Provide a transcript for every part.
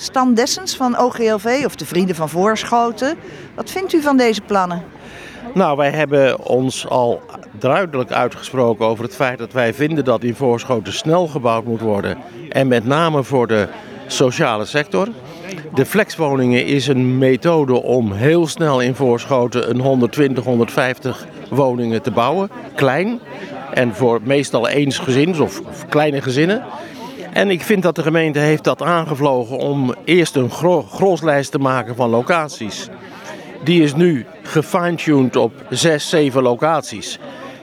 Stan Dessens van OGLV of de Vrienden van Voorschoten. Wat vindt u van deze plannen? Nou, wij hebben ons al duidelijk uitgesproken over het feit dat wij vinden dat in Voorschoten snel gebouwd moet worden. En met name voor de sociale sector. De flexwoningen is een methode om heel snel in Voorschoten een 120, 150 woningen te bouwen. Klein. En voor meestal eensgezins of, of kleine gezinnen. En ik vind dat de gemeente heeft dat aangevlogen om eerst een gro groslijst te maken van locaties. Die is nu gefine-tuned op zes, zeven locaties.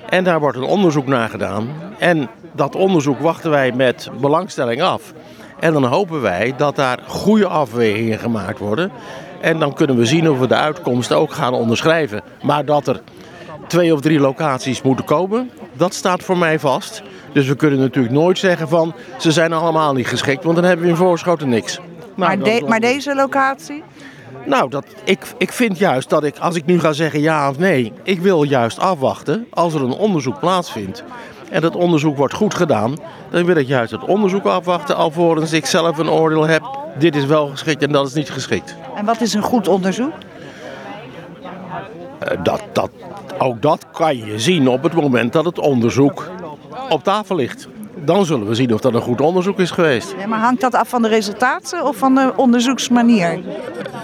En daar wordt een onderzoek naar gedaan. En dat onderzoek wachten wij met belangstelling af. En dan hopen wij dat daar goede afwegingen gemaakt worden. En dan kunnen we zien of we de uitkomst ook gaan onderschrijven. Maar dat er twee of drie locaties moeten komen, dat staat voor mij vast. Dus we kunnen natuurlijk nooit zeggen van ze zijn allemaal niet geschikt, want dan hebben we in Voorschoten niks. Nou, maar, de- maar deze locatie? nou, dat, ik, ik vind juist dat ik, als ik nu ga zeggen ja of nee, ik wil juist afwachten als er een onderzoek plaatsvindt. En dat onderzoek wordt goed gedaan, dan wil ik juist het onderzoek afwachten alvorens ik zelf een oordeel heb. Dit is wel geschikt en dat is niet geschikt. En wat is een goed onderzoek? Eh, dat, dat, ook dat kan je zien op het moment dat het onderzoek op tafel ligt. Dan zullen we zien of dat een goed onderzoek is geweest. Ja, maar hangt dat af van de resultaten of van de onderzoeksmanier?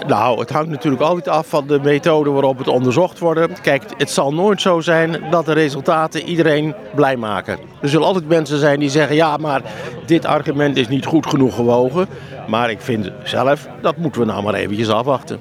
Nou, het hangt natuurlijk altijd af van de methode waarop het onderzocht wordt. Kijk, het zal nooit zo zijn dat de resultaten iedereen blij maken. Er zullen altijd mensen zijn die zeggen: ja, maar dit argument is niet goed genoeg gewogen. Maar ik vind zelf, dat moeten we nou maar eventjes afwachten.